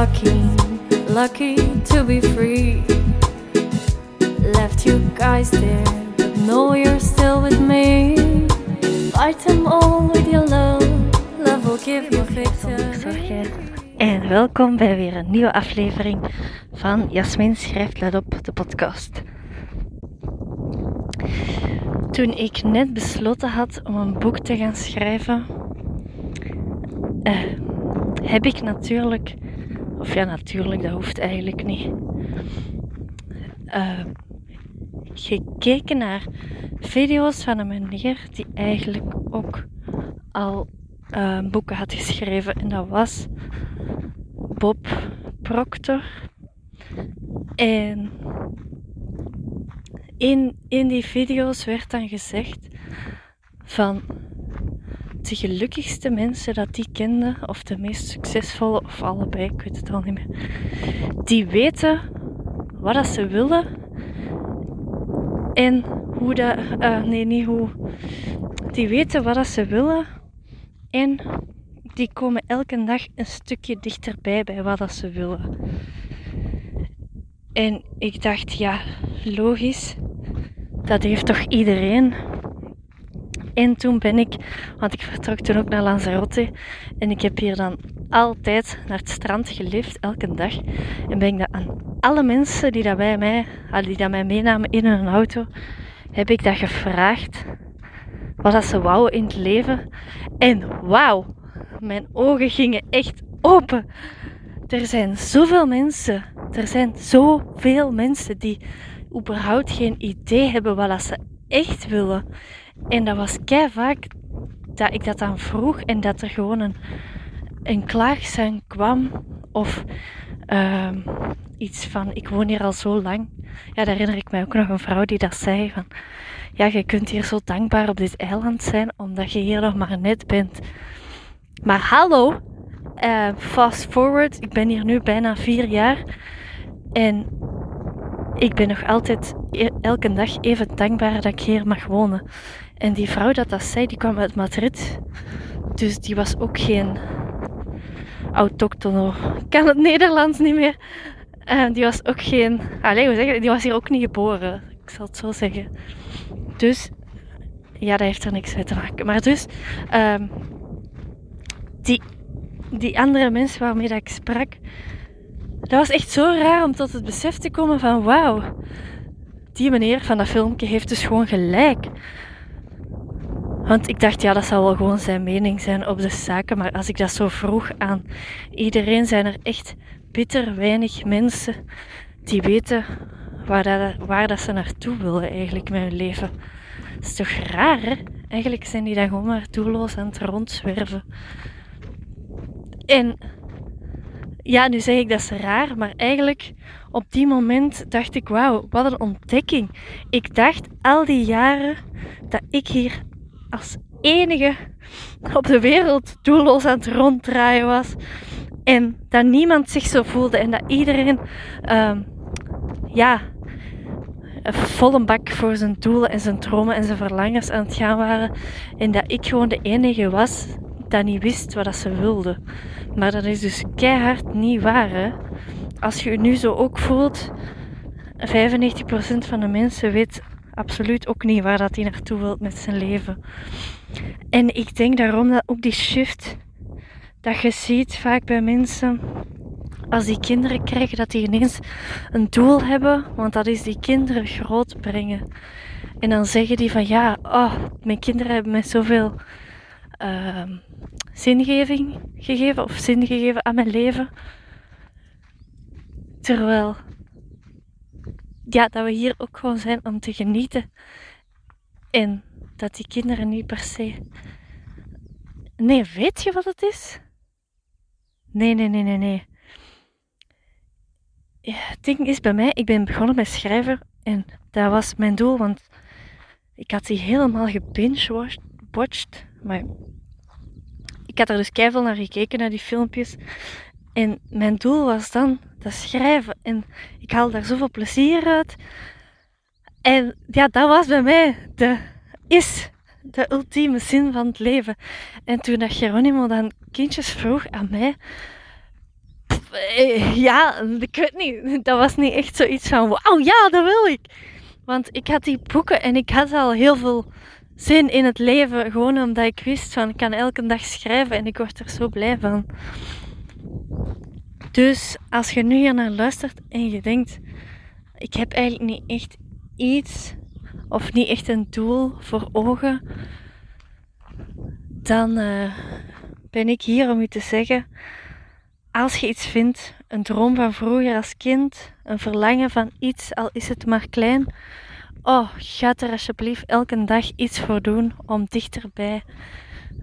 lucky, lucky to be free. Left you guys there, but know you're still with me. Fight them all with your love, love will give you victory. En welkom bij weer een nieuwe aflevering van Jasmin schrijft let op de podcast. Toen ik net besloten had om een boek te gaan schrijven, eh, heb ik natuurlijk, of ja, natuurlijk, dat hoeft eigenlijk niet, eh, gekeken naar video's van een meneer die eigenlijk ook al uh, boeken had geschreven. En dat was Bob Proctor. En in, in die video's werd dan gezegd van de gelukkigste mensen dat die kenden, of de meest succesvolle, of allebei, ik weet het al niet meer, die weten wat dat ze willen en hoe dat, uh, nee, niet hoe, die weten wat dat ze willen en die komen elke dag een stukje dichterbij bij wat dat ze willen. En ik dacht, ja, logisch, dat heeft toch iedereen. En toen ben ik, want ik vertrok toen ook naar Lanzarote. En ik heb hier dan altijd naar het strand geleefd, elke dag. En ben ik dat aan alle mensen die dat bij mij, die dat mij meenamen in hun auto, heb ik dat gevraagd. Wat dat ze wouden in het leven. En wauw, mijn ogen gingen echt open. Er zijn zoveel mensen, er zijn zoveel mensen die überhaupt geen idee hebben wat dat ze echt willen. En dat was kei vaak dat ik dat dan vroeg en dat er gewoon een, een klaagzang kwam of uh, iets van ik woon hier al zo lang. Ja, daar herinner ik mij ook nog een vrouw die dat zei van ja, je kunt hier zo dankbaar op dit eiland zijn omdat je hier nog maar net bent. Maar hallo, uh, fast forward, ik ben hier nu bijna vier jaar en ik ben nog altijd e-, elke dag even dankbaar dat ik hier mag wonen. En die vrouw dat dat zei, die kwam uit Madrid. Dus die was ook geen autochtono. Ik kan het Nederlands niet meer. Uh, die was ook geen... Allee, hoe zeg Die was hier ook niet geboren. Ik zal het zo zeggen. Dus... Ja, dat heeft er niks mee te maken. Maar dus... Um, die, die andere mensen waarmee dat ik sprak... Dat was echt zo raar om tot het besef te komen van... Wauw, die meneer van dat filmpje heeft dus gewoon gelijk. Want ik dacht, ja, dat zal wel gewoon zijn mening zijn op de zaken. Maar als ik dat zo vroeg aan iedereen, zijn er echt bitter weinig mensen die weten waar, dat, waar dat ze naartoe willen eigenlijk met hun leven. Dat is toch raar, hè? Eigenlijk zijn die dan gewoon maar doelloos aan het rondzwerven. En ja, nu zeg ik dat is raar, maar eigenlijk op die moment dacht ik, wauw, wat een ontdekking. Ik dacht al die jaren dat ik hier als enige op de wereld doelloos aan het ronddraaien was. En dat niemand zich zo voelde en dat iedereen, uh, ja, een bak voor zijn doelen en zijn dromen en zijn verlangens aan het gaan waren. En dat ik gewoon de enige was dat niet wist wat dat ze wilde. Maar dat is dus keihard niet waar. Hè? Als je je nu zo ook voelt, 95% van de mensen weet absoluut ook niet waar dat hij naartoe wilt met zijn leven. En ik denk daarom dat ook die shift dat je ziet vaak bij mensen als die kinderen krijgen, dat die ineens een doel hebben, want dat is die kinderen groot brengen. En dan zeggen die van ja, oh, mijn kinderen hebben mij zoveel uh, zingeving gegeven of zin gegeven aan mijn leven. Terwijl ja, dat we hier ook gewoon zijn om te genieten. En dat die kinderen niet per se. Nee, weet je wat het is? Nee, nee, nee, nee, nee. Ja, het ding is bij mij, ik ben begonnen met schrijven en dat was mijn doel, want ik had die helemaal gebinge-watched. Maar ik had er dus keihard naar gekeken, naar die filmpjes. En mijn doel was dan dat schrijven. En ik haal daar zoveel plezier uit. En ja, dat was bij mij de, is de ultieme zin van het leven. En toen dat Geronimo dan kindjes vroeg aan mij, eh, ja, ik weet niet. Dat was niet echt zoiets van, wauw, ja, dat wil ik. Want ik had die boeken en ik had al heel veel zin in het leven. Gewoon omdat ik wist van, ik kan elke dag schrijven en ik word er zo blij van. Dus als je nu hier naar luistert en je denkt, ik heb eigenlijk niet echt iets of niet echt een doel voor ogen, dan uh, ben ik hier om u te zeggen, als je iets vindt, een droom van vroeger als kind, een verlangen van iets, al is het maar klein, oh, ga er alsjeblieft elke dag iets voor doen om dichterbij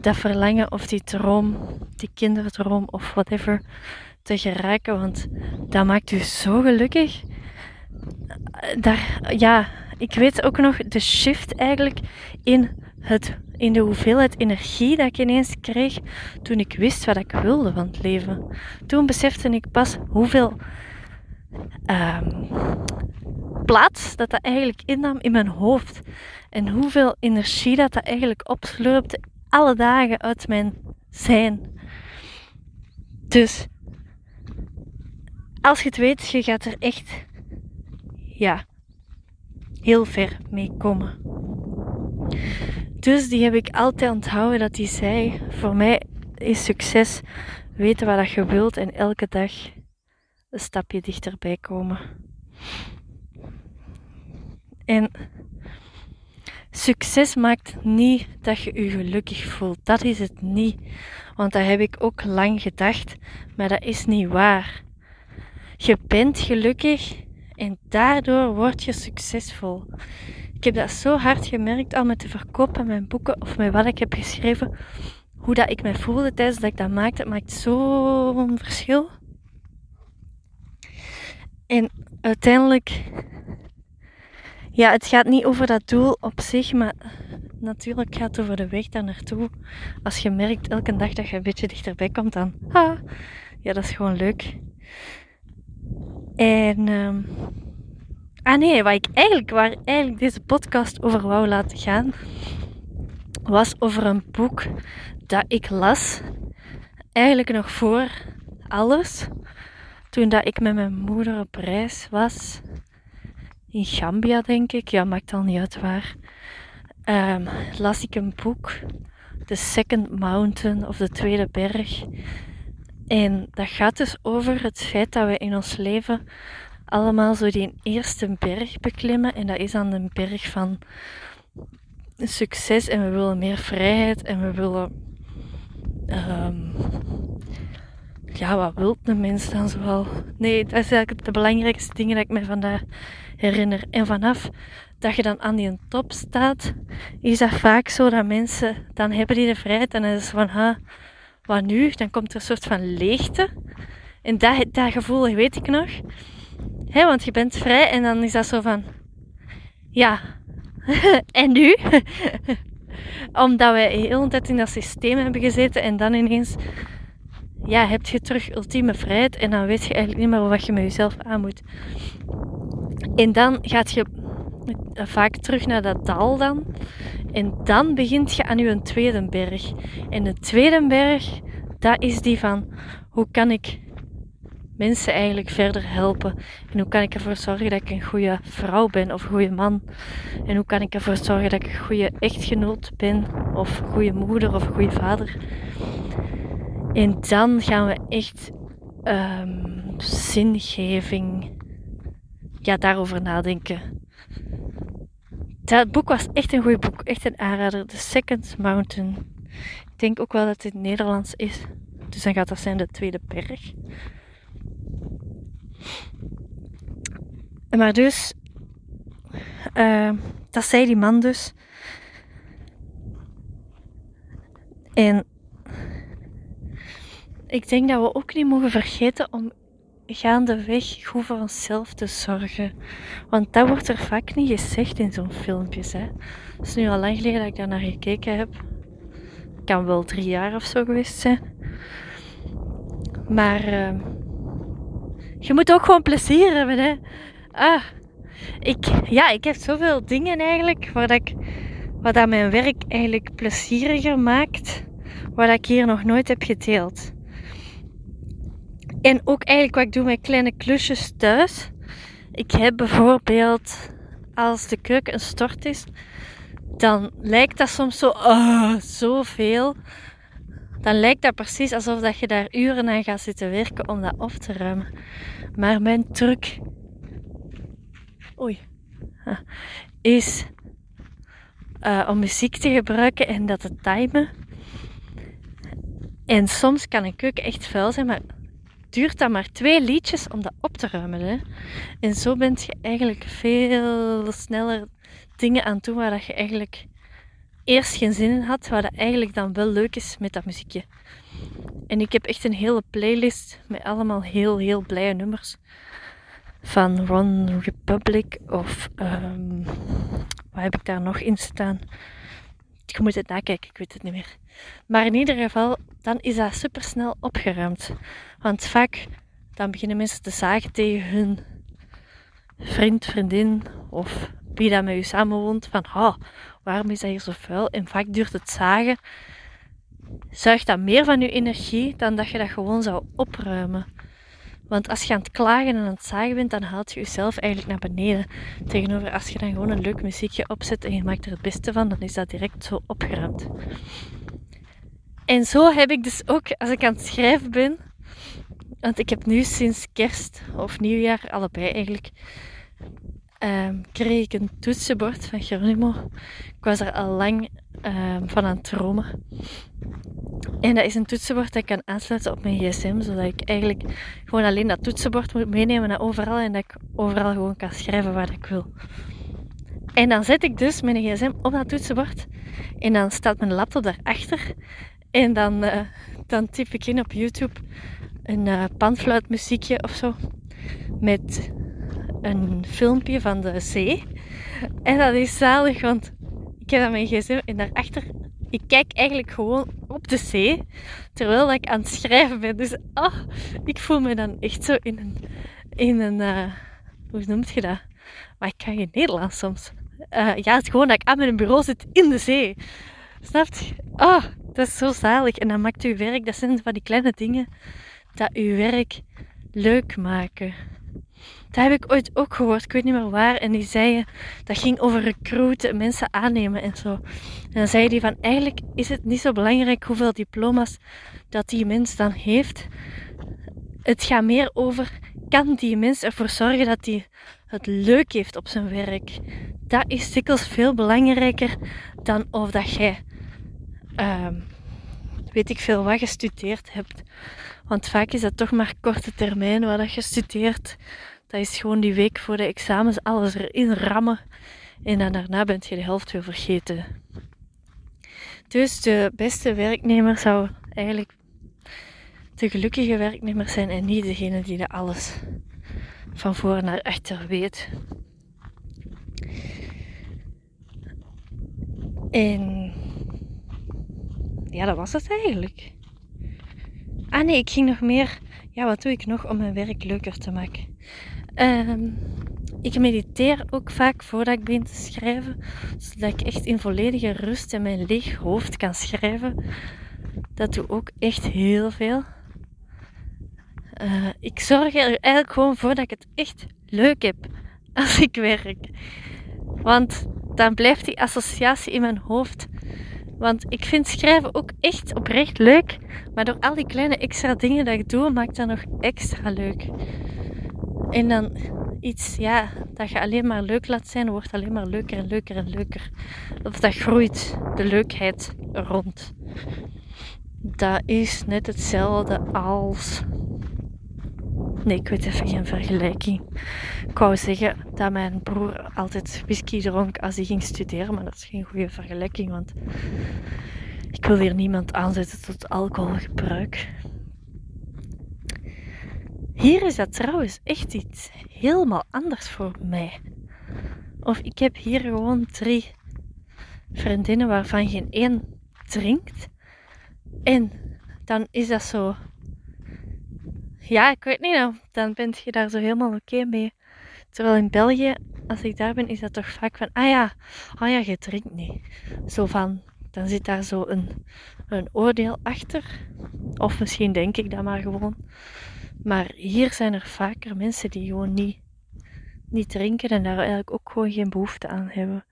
dat verlangen of die droom, die kinderdroom of whatever te geraken, want dat maakt u zo gelukkig. Daar, ja, ik weet ook nog de shift eigenlijk in, het, in de hoeveelheid energie dat ik ineens kreeg toen ik wist wat ik wilde van het leven. Toen besefte ik pas hoeveel um, plaats dat dat eigenlijk innam in mijn hoofd. En hoeveel energie dat dat eigenlijk opslurpte alle dagen uit mijn zijn. Dus als je het weet, je gaat er echt ja, heel ver mee komen. Dus die heb ik altijd onthouden dat hij zei: Voor mij is succes weten wat je wilt en elke dag een stapje dichterbij komen. En succes maakt niet dat je je gelukkig voelt. Dat is het niet. Want dat heb ik ook lang gedacht, maar dat is niet waar. Je bent gelukkig en daardoor word je succesvol. Ik heb dat zo hard gemerkt al met te verkopen mijn boeken of met wat ik heb geschreven. Hoe dat ik me voelde tijdens dat ik dat maakte, het maakt zo'n verschil. En uiteindelijk, ja, het gaat niet over dat doel op zich, maar natuurlijk gaat het over de weg daar naartoe. Als je merkt elke dag dat je een beetje dichterbij komt, dan, ah, ja, dat is gewoon leuk. En, um, ah nee, wat ik eigenlijk, waar eigenlijk deze podcast over wou laten gaan, was over een boek dat ik las, eigenlijk nog voor alles, toen dat ik met mijn moeder op reis was, in Gambia denk ik, ja, maakt al niet uit waar, um, las ik een boek, The Second Mountain, of de Tweede Berg, en dat gaat dus over het feit dat we in ons leven allemaal zo die eerste berg beklimmen. En dat is dan de berg van succes. En we willen meer vrijheid. En we willen. Um, ja, wat wil een mens dan zoal? Nee, dat is eigenlijk de belangrijkste dingen dat ik me vandaag herinner. En vanaf dat je dan aan die top staat, is dat vaak zo dat mensen, dan hebben die de vrijheid en dan is van, ha, wat nu? Dan komt er een soort van leegte. En dat, dat gevoel weet ik nog. He, want je bent vrij en dan is dat zo van... Ja, en nu? Omdat wij heel de tijd in dat systeem hebben gezeten en dan ineens... Ja, heb je terug ultieme vrijheid en dan weet je eigenlijk niet meer wat je met jezelf aan moet. En dan gaat je vaak terug naar dat dal dan. En dan begint je aan je tweede berg. En de tweede berg, dat is die van hoe kan ik mensen eigenlijk verder helpen? En hoe kan ik ervoor zorgen dat ik een goede vrouw ben of een goede man? En hoe kan ik ervoor zorgen dat ik een goede echtgenoot ben of een goede moeder of een goede vader? En dan gaan we echt um, zingeving ja, daarover nadenken. Dat boek was echt een goed boek. Echt een aanrader. The Second Mountain. Ik denk ook wel dat het Nederlands is. Dus dan gaat dat zijn de tweede berg. Maar dus, uh, dat zei die man dus. En ik denk dat we ook niet mogen vergeten om gaandeweg goed voor onszelf te zorgen. Want dat wordt er vaak niet gezegd in zo'n filmpjes. Het is nu al lang geleden dat ik daar naar gekeken heb. Het kan wel drie jaar of zo geweest zijn. Maar uh, je moet ook gewoon plezier hebben. Hè. Ah, ik, ja, ik heb zoveel dingen eigenlijk waar ik, wat dat mijn werk eigenlijk plezieriger maakt. Wat ik hier nog nooit heb gedeeld. En ook eigenlijk wat ik doe met kleine klusjes thuis. Ik heb bijvoorbeeld, als de keuken een stort is, dan lijkt dat soms zo, oh, zoveel. Dan lijkt dat precies alsof dat je daar uren aan gaat zitten werken om dat op te ruimen. Maar mijn truc oei, is uh, om muziek te gebruiken en dat te timen. En soms kan een keuken echt vuil zijn, maar duurt dat maar twee liedjes om dat op te ruimen. Hè? En zo ben je eigenlijk veel sneller dingen aan doen waar dat je eigenlijk eerst geen zin in had, waar dat eigenlijk dan wel leuk is met dat muziekje. En ik heb echt een hele playlist met allemaal heel, heel blije nummers. Van One Republic of um, wat heb ik daar nog in staan? Je moet het nakijken, ik weet het niet meer. Maar in ieder geval, dan is dat super snel opgeruimd. Want vaak dan beginnen mensen te zagen tegen hun vriend, vriendin of wie dat met u samenwoont. Van, oh, waarom is dat hier zo vuil? En vaak duurt het zagen, zuigt dat meer van je energie dan dat je dat gewoon zou opruimen. Want als je aan het klagen en aan het zagen bent, dan haalt je jezelf eigenlijk naar beneden. Tegenover als je dan gewoon een leuk muziekje opzet en je maakt er het beste van, dan is dat direct zo opgeruimd. En zo heb ik dus ook, als ik aan het schrijven ben, want ik heb nu sinds kerst of nieuwjaar, allebei eigenlijk, um, kreeg ik een toetsenbord van Geronimo. Ik was er al lang um, van aan het dromen. En dat is een toetsenbord dat ik kan aansluiten op mijn gsm, zodat ik eigenlijk gewoon alleen dat toetsenbord moet meenemen naar overal en dat ik overal gewoon kan schrijven waar ik wil. En dan zet ik dus mijn gsm op dat toetsenbord en dan staat mijn laptop daarachter en dan, uh, dan typ ik in op YouTube een uh, panfluitmuziekje of zo met een filmpje van de zee. En dat is zalig, want ik heb mijn gsm en daarachter... Ik kijk eigenlijk gewoon op de zee, terwijl ik aan het schrijven ben. Dus oh, ik voel me dan echt zo in een... In een uh, hoe noemt je dat? Maar ik kan geen Nederlands soms. Uh, ja, het is gewoon dat ik aan mijn bureau zit in de zee. Snapt je? Oh, dat is zo zalig. En dan maakt uw werk, dat zijn van die kleine dingen, dat uw werk leuk maken. Dat heb ik ooit ook gehoord, ik weet niet meer waar. En die zeiden, dat ging over recruiten, mensen aannemen en zo. En dan zei die van, eigenlijk is het niet zo belangrijk hoeveel diploma's dat die mens dan heeft. Het gaat meer over, kan die mens ervoor zorgen dat hij het leuk heeft op zijn werk? Dat is dikwijls veel belangrijker dan of dat jij, uh, weet ik veel, wat gestudeerd hebt. Want vaak is dat toch maar korte termijn wat je studeert. Dat is gewoon die week voor de examens alles erin rammen. En dan daarna bent je de helft weer vergeten. Dus de beste werknemer zou eigenlijk de gelukkige werknemer zijn en niet degene die er alles van voor naar achter weet. En ja, dat was het eigenlijk. Ah nee, ik ging nog meer. Ja, wat doe ik nog om mijn werk leuker te maken? Um, ik mediteer ook vaak voordat ik begin te schrijven, zodat ik echt in volledige rust in mijn leeg hoofd kan schrijven. Dat doe ook echt heel veel. Uh, ik zorg er eigenlijk gewoon voor dat ik het echt leuk heb als ik werk. Want dan blijft die associatie in mijn hoofd. Want ik vind schrijven ook echt oprecht leuk. Maar door al die kleine extra dingen dat ik doe, maakt dat nog extra leuk. En dan iets ja, dat je alleen maar leuk laat zijn, wordt alleen maar leuker en leuker en leuker. Of dat groeit de leukheid rond. Dat is net hetzelfde als. Nee, ik weet even geen vergelijking. Ik wou zeggen dat mijn broer altijd whisky dronk als hij ging studeren, maar dat is geen goede vergelijking, want ik wil hier niemand aanzetten tot alcoholgebruik. Hier is dat trouwens echt iets helemaal anders voor mij. Of ik heb hier gewoon drie vriendinnen waarvan geen één drinkt. En dan is dat zo. Ja, ik weet niet. Dan ben je daar zo helemaal oké mee. Terwijl in België, als ik daar ben, is dat toch vaak van: ah ja, ah ja, je drinkt niet. Zo van: dan zit daar zo een, een oordeel achter. Of misschien denk ik dat maar gewoon. Maar hier zijn er vaker mensen die gewoon niet, niet drinken en daar eigenlijk ook gewoon geen behoefte aan hebben.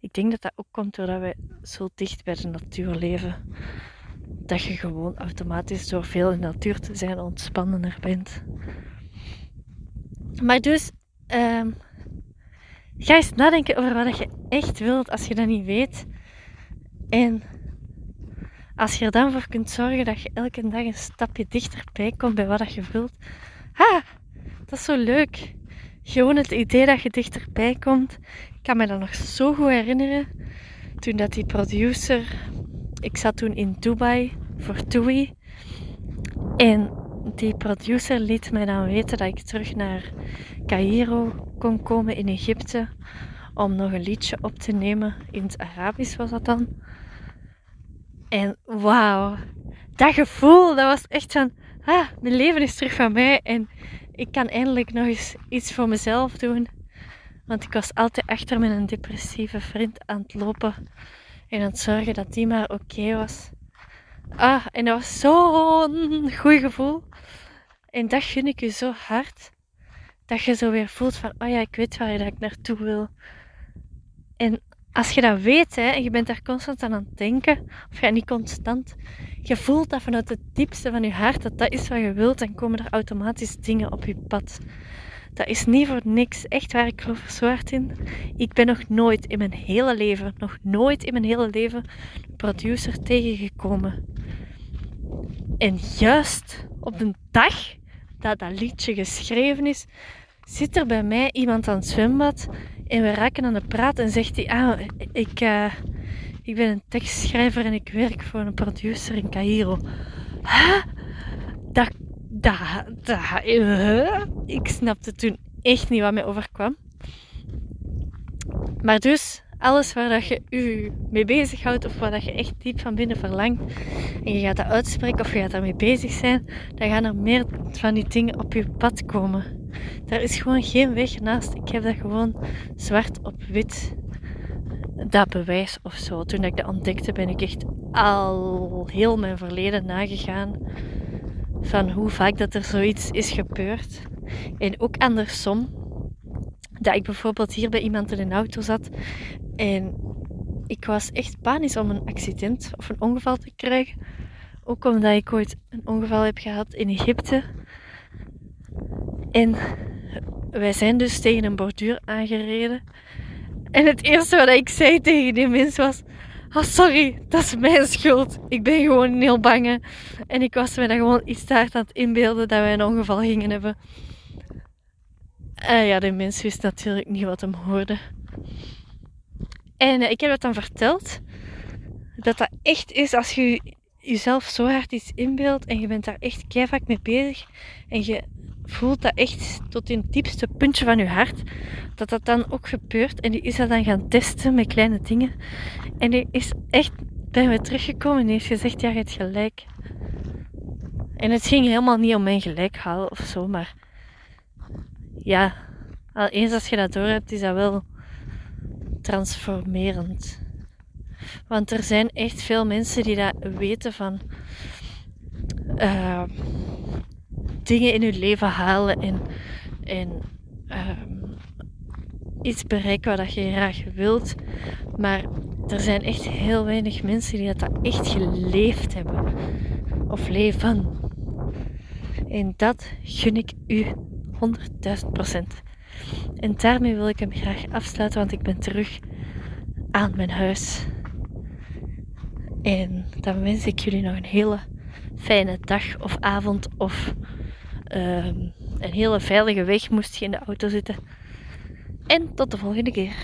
Ik denk dat dat ook komt doordat wij zo dicht bij de natuur leven. Dat je gewoon automatisch door veel in de natuur te zijn ontspannender bent. Maar dus, um, ga eens nadenken over wat je echt wilt als je dat niet weet. En als je er dan voor kunt zorgen dat je elke dag een stapje dichterbij komt bij wat je wilt. Ha, dat is zo leuk. Gewoon het idee dat je dichterbij komt. Ik kan me dat nog zo goed herinneren. Toen dat die producer... Ik zat toen in Dubai voor TUI. En die producer liet mij dan weten dat ik terug naar Cairo kon komen in Egypte. Om nog een liedje op te nemen. In het Arabisch was dat dan. En wauw, dat gevoel, dat was echt van, ah, mijn leven is terug van mij en ik kan eindelijk nog eens iets voor mezelf doen. Want ik was altijd achter een depressieve vriend aan het lopen en aan het zorgen dat die maar oké was. Ah, en dat was zo'n goed gevoel. En dat gun ik je zo hard. Dat je zo weer voelt van, oh ja, ik weet waar ik naartoe wil. En als je dat weet hè, en je bent daar constant aan het denken, of ja, niet constant, je voelt dat vanuit het diepste van je hart dat dat is wat je wilt, dan komen er automatisch dingen op je pad. Dat is niet voor niks. Echt waar, ik geloof er in. Ik ben nog nooit in mijn hele leven, nog nooit in mijn hele leven, een producer tegengekomen. En juist op de dag dat dat liedje geschreven is, zit er bij mij iemand aan het zwembad en we raken aan de praat en zegt hij, ah, ik, uh, ik ben een tekstschrijver en ik werk voor een producer in Cairo. Dat, dat, dat, uh, ik snapte toen echt niet wat mij overkwam. Maar dus, alles waar dat je je mee bezighoudt of waar dat je echt diep van binnen verlangt en je gaat dat uitspreken of je gaat daarmee bezig zijn, dan gaan er meer van die dingen op je pad komen. Daar is gewoon geen weg naast. Ik heb dat gewoon zwart op wit. Dat bewijs of zo. Toen ik dat ontdekte, ben ik echt al heel mijn verleden nagegaan. Van hoe vaak dat er zoiets is gebeurd. En ook andersom. Dat ik bijvoorbeeld hier bij iemand in een auto zat. En ik was echt panisch om een accident of een ongeval te krijgen. Ook omdat ik ooit een ongeval heb gehad in Egypte. En wij zijn dus tegen een borduur aangereden. En het eerste wat ik zei tegen die mens was: Oh, sorry, dat is mijn schuld. Ik ben gewoon heel bang. En ik was me dan gewoon iets te hard aan het inbeelden dat wij een ongeval gingen hebben. En ja, de mens wist natuurlijk niet wat hem hoorde. En eh, ik heb het dan verteld. Dat dat echt is als je jezelf zo hard iets inbeeldt en je bent daar echt keihard mee bezig. En je voelt dat echt tot in het diepste puntje van je hart. Dat dat dan ook gebeurt. En die is dat dan gaan testen met kleine dingen. En die is echt bij me teruggekomen en die heeft gezegd, ja, je hebt gelijk. En het ging helemaal niet om mijn gelijk halen of zo, maar ja, al eens als je dat door hebt, is dat wel transformerend. Want er zijn echt veel mensen die dat weten van. Uh, dingen in je leven halen en, um, iets bereiken wat je graag wilt. Maar er zijn echt heel weinig mensen die dat echt geleefd hebben. Of leven. En dat gun ik u 100.000 procent. En daarmee wil ik hem graag afsluiten, want ik ben terug aan mijn huis. En dan wens ik jullie nog een hele fijne dag of avond of ehm, een hele veilige weg moest je in de auto zitten. En tot de volgende keer.